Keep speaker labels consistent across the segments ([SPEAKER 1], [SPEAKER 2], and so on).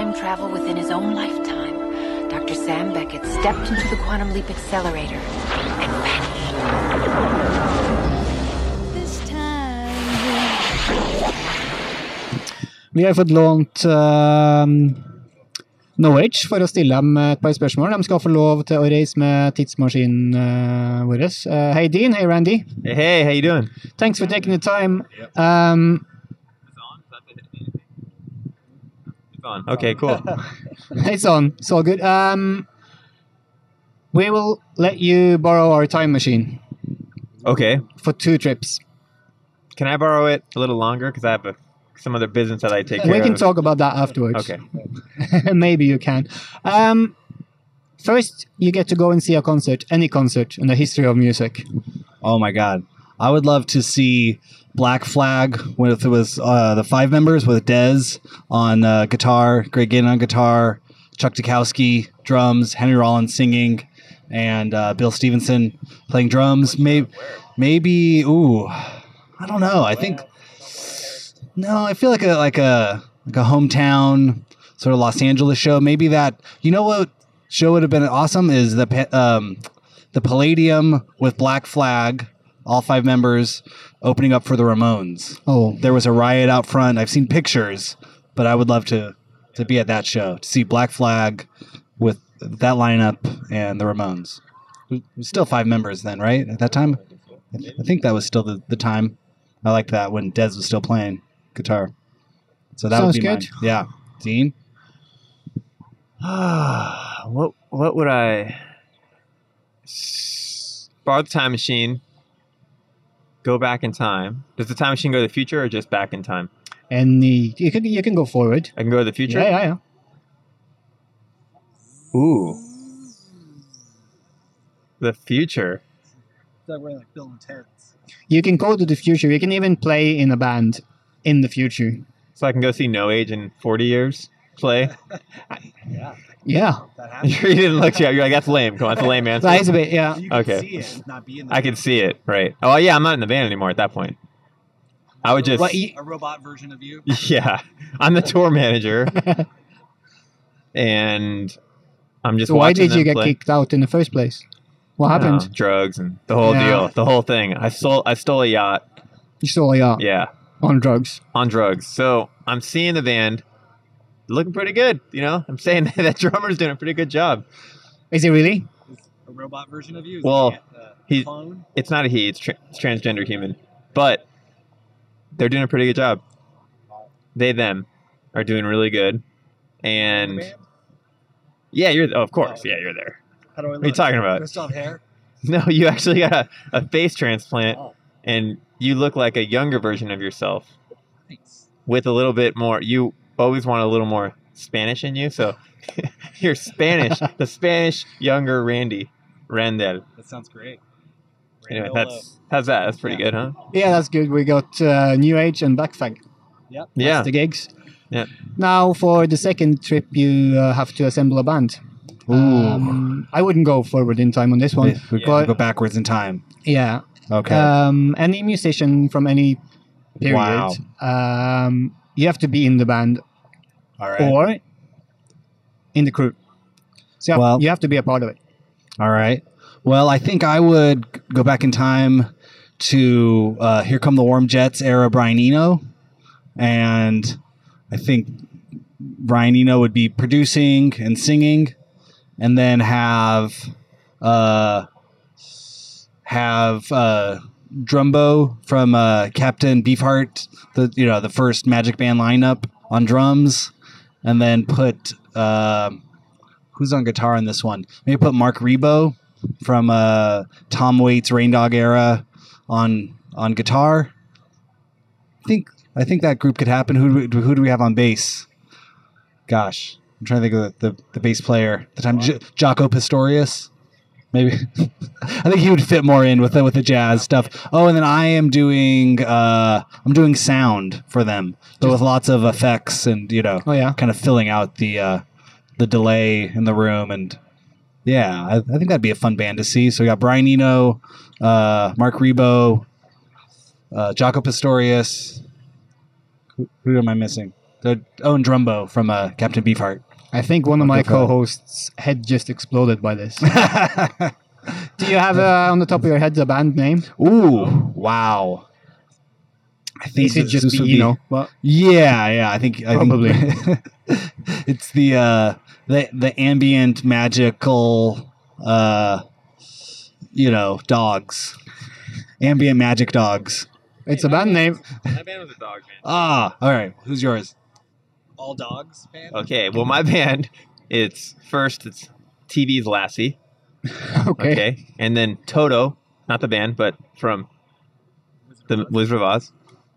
[SPEAKER 1] time travel within his own lifetime, Dr. Sam Beckett stepped into the Quantum Leap Accelerator and vanished.
[SPEAKER 2] This time.
[SPEAKER 3] Vi har fått lånt um, No Age for å stille dem et par spørsmål. De skal få lov til å reise med tidsmaskinen uh, vår. Uh, hey Dean, hey Randy.
[SPEAKER 4] Hey, how you doing?
[SPEAKER 3] Thanks for taking the time. Um,
[SPEAKER 4] It's on. Okay, cool.
[SPEAKER 3] it's on. It's all good. Um, we will let you borrow our time machine
[SPEAKER 4] okay.
[SPEAKER 3] for two trips.
[SPEAKER 4] Can I borrow it a little longer? Because I have a, some other business that I take care
[SPEAKER 3] We can
[SPEAKER 4] of.
[SPEAKER 3] talk about that afterwards.
[SPEAKER 4] Okay.
[SPEAKER 3] Maybe you can. Um, first, you get to go and see a concert, any concert in the history of music.
[SPEAKER 5] Oh my god. I would love to see Black Flag with it was uh, the five members with Dez on uh, guitar, Greg Ginn on guitar, Chuck Dukowski drums, Henry Rollins singing, and uh, Bill Stevenson playing drums. Maybe, maybe. Ooh, I don't know. I think no. I feel like a like a like a hometown sort of Los Angeles show. Maybe that. You know what show would have been awesome is the um, the Palladium with Black Flag, all five members opening up for the Ramones.
[SPEAKER 3] Oh,
[SPEAKER 5] There was a riot out front. I've seen pictures, but I would love to to be at that show to see Black Flag with that lineup and the Ramones. Still five members then, right? At that time, I think that was still the, the time. I liked that when Dez was still playing guitar. So that
[SPEAKER 3] Sounds
[SPEAKER 5] would be
[SPEAKER 3] good.
[SPEAKER 5] mine. Yeah, Dean.
[SPEAKER 4] what what would I? borrow the time machine? Go back in time. Does the time machine go to the future or just back in time?
[SPEAKER 3] any you can you can go forward.
[SPEAKER 4] I can go to the future.
[SPEAKER 3] Yeah, yeah, yeah.
[SPEAKER 4] Ooh. The future.
[SPEAKER 6] like Bill and Ted's.
[SPEAKER 3] You can go to the future. You can even play in a band in the future.
[SPEAKER 4] So I can go see No Age in 40 years play.
[SPEAKER 6] Yeah,
[SPEAKER 3] Yeah,
[SPEAKER 4] you didn't look. You're like that's lame. Come on, that's a lame answer.
[SPEAKER 3] that is a bit. Yeah,
[SPEAKER 6] You can
[SPEAKER 4] Okay.
[SPEAKER 6] see it, not be in the
[SPEAKER 4] I can see it. Right. Oh yeah, I'm not in the band anymore at that point. I would just.
[SPEAKER 3] You-
[SPEAKER 6] a robot version of you.
[SPEAKER 4] Yeah, I'm the tour manager, and I'm just.
[SPEAKER 3] so why did you get
[SPEAKER 4] play.
[SPEAKER 3] kicked out in the first place? What happened?
[SPEAKER 4] drugs and the whole
[SPEAKER 3] Yeah.
[SPEAKER 4] deal, the whole thing. I stole. I stole a yacht.
[SPEAKER 3] You stole a yacht
[SPEAKER 4] Yeah,
[SPEAKER 3] on drugs.
[SPEAKER 4] on drugs. So I'm seeing the band looking pretty good. You know, I'm saying that, that drummer's doing a pretty good job.
[SPEAKER 3] Is it really?
[SPEAKER 6] A robot version of you. Is
[SPEAKER 4] Well,
[SPEAKER 6] he a- a
[SPEAKER 4] he-
[SPEAKER 6] clone.
[SPEAKER 4] It's not a he. It's, tra- it's transgender human, but they're doing a pretty good job. They them are doing really good, and yeah, you're. Oh, of course, oh. yeah, you're there.
[SPEAKER 6] How do I look?
[SPEAKER 4] What are you talking about?
[SPEAKER 6] Do I still have hair?
[SPEAKER 4] No, you actually got a, a face transplant,
[SPEAKER 6] Oh,
[SPEAKER 4] and you look like a younger version of yourself
[SPEAKER 6] thanks.
[SPEAKER 4] with a little bit more. You always want a little more Spanish in you, so you're Spanish, the Spanish younger Randy Randall.
[SPEAKER 6] That sounds great.
[SPEAKER 4] Anyway,
[SPEAKER 6] Randall,
[SPEAKER 4] that's how's that? That's pretty good, huh?
[SPEAKER 3] Yeah, that's good. We got uh, New Age and Black Flag.
[SPEAKER 6] Yep.
[SPEAKER 4] Yeah.
[SPEAKER 3] The gigs.
[SPEAKER 4] Yeah.
[SPEAKER 3] Now for the second trip, you uh, have to assemble a band.
[SPEAKER 5] Ooh.
[SPEAKER 3] Um, I wouldn't go forward in time on this one.
[SPEAKER 5] we
[SPEAKER 4] Yeah.
[SPEAKER 5] go, go backwards in time.
[SPEAKER 3] Yeah.
[SPEAKER 5] Okay.
[SPEAKER 3] Um, any musician from any period,
[SPEAKER 5] Wow.
[SPEAKER 3] um, you have to be in the band
[SPEAKER 5] All right.
[SPEAKER 3] or in the crew. So you have,
[SPEAKER 5] Well-
[SPEAKER 3] you have to be a part of it.
[SPEAKER 5] All right. Well, I think I would g- go back in time to uh, Here Come the Warm Jets era Brian Eno. And I think Brian Eno would be producing and singing and then have uh, have uh, Drumbo from uh, Captain Beefheart, the you know the first Magic Band lineup on drums, and then put uh, who's on guitar in this one? Maybe put Marc Ribot from uh, Tom Waits Rain Dog era on on guitar. I think I think that group could happen. Who do we, who do we have on bass? Gosh, I'm trying to think of the, the, the bass player. at The time J- Jaco Pastorius. Maybe I think he would fit more in with the with the jazz stuff. Oh, and then I am doing uh, I'm doing sound for them, but with lots of effects and you know
[SPEAKER 3] Oh yeah.
[SPEAKER 5] kind of filling out the uh, the delay in the room and yeah, I, I think that'd be a fun band to see. So we got Brian Eno, uh, Marc Ribot, uh, Jaco Pastorius. Who, who am I missing? Oh, and Drumbo from uh, Captain Beefheart.
[SPEAKER 3] I think one of my
[SPEAKER 5] What the fuck?
[SPEAKER 3] co-hosts' head just exploded by this. Do you have uh, on the top of your head a band name?
[SPEAKER 5] Ooh, wow. I think
[SPEAKER 3] Is it just
[SPEAKER 5] this
[SPEAKER 3] the
[SPEAKER 5] would
[SPEAKER 3] you
[SPEAKER 5] be-
[SPEAKER 3] know? Well,
[SPEAKER 5] Yeah, yeah. I think I
[SPEAKER 3] Probably.
[SPEAKER 5] Think it's the uh, the the ambient magical, uh, you know, dogs. Ambient magic dogs.
[SPEAKER 3] it's a band name.
[SPEAKER 4] My band was a dog band.
[SPEAKER 5] Ah, all right. Who's yours?
[SPEAKER 6] All dogs band.
[SPEAKER 4] Okay, well, my band, it's first, it's TV's Lassie.
[SPEAKER 3] Okay.
[SPEAKER 4] Okay. And then Toto, not the band, but from the Wizard of Oz.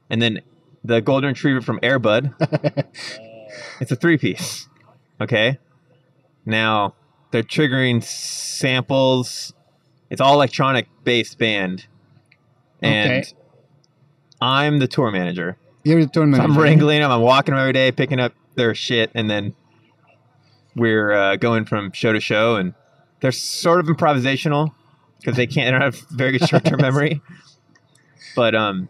[SPEAKER 4] And then the Golden Retriever from Air Bud. it's a three piece. Okay. Now, they're triggering samples. It's all electronic based band. And
[SPEAKER 3] Okay.
[SPEAKER 4] I'm the tour manager.
[SPEAKER 3] You're the tour
[SPEAKER 4] So
[SPEAKER 3] manager.
[SPEAKER 4] I'm wrangling them. I'm walking them every day, picking up their shit, and then we're uh, going from show to show. And they're sort of improvisational because they can't. They don't have very good short-term memory. But um,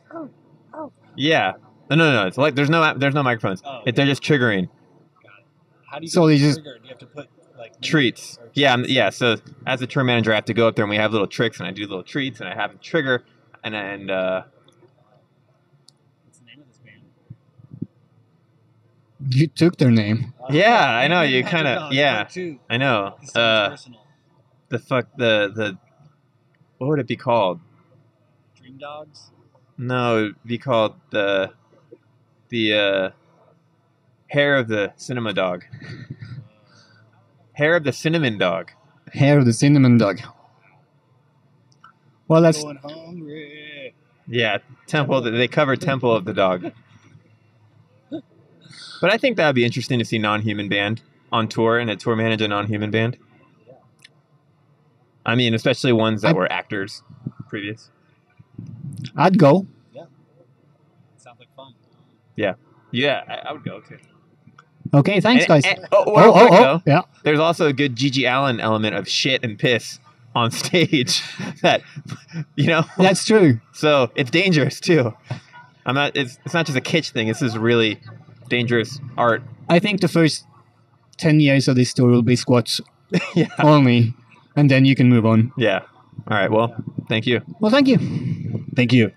[SPEAKER 4] yeah. No, no, no. It's like there's no there's no microphones.
[SPEAKER 6] Oh,
[SPEAKER 4] It, they're just triggering
[SPEAKER 6] How do you
[SPEAKER 3] So
[SPEAKER 6] get
[SPEAKER 3] they just-
[SPEAKER 6] trigger? Do you have to put like
[SPEAKER 4] treats.
[SPEAKER 6] or
[SPEAKER 4] Yeah, I'm- yeah. So as a tour manager, I have to go up there and we have little tricks, and I do little treats, and I have them trigger, and and uh,
[SPEAKER 6] What's the name of this band?
[SPEAKER 3] You took their name.
[SPEAKER 6] Uh,
[SPEAKER 4] Yeah, I know, you kinda- yeah.
[SPEAKER 6] Part
[SPEAKER 4] I know. Uh, the fuck the the what would it be called?
[SPEAKER 6] Dream Dogs.
[SPEAKER 4] No, it'd be called the the uh, hair of the cinema dog. Hair of the cinnamon dog.
[SPEAKER 3] Hair of the cinnamon dog. Well, that's
[SPEAKER 6] Going hungry.
[SPEAKER 4] Yeah, temple. They cover temple of the dog. But I think that would be interesting to see non-human band on tour and a tour manage a non-human band. I mean, especially ones that
[SPEAKER 3] I-
[SPEAKER 4] were actors previous.
[SPEAKER 3] I'd go. Yeah.
[SPEAKER 6] Sounds like fun.
[SPEAKER 4] Yeah, Yeah, I, I would go too.
[SPEAKER 3] Okay, thanks,
[SPEAKER 4] And-
[SPEAKER 3] guys.
[SPEAKER 4] and- oh,
[SPEAKER 3] oh, oh, oh,
[SPEAKER 4] though,
[SPEAKER 3] yeah.
[SPEAKER 4] there's also a good GG Allin element of shit and piss on stage that you know
[SPEAKER 3] That's true.
[SPEAKER 4] so it's dangerous too i'm not it's, it's not just a kitsch thing this is really dangerous art
[SPEAKER 3] I think the first 10 years of this tour will be squats
[SPEAKER 4] yeah
[SPEAKER 3] only, and then you can move on.
[SPEAKER 4] yeah all right well thank you
[SPEAKER 3] Well, thank you.
[SPEAKER 5] Thank you.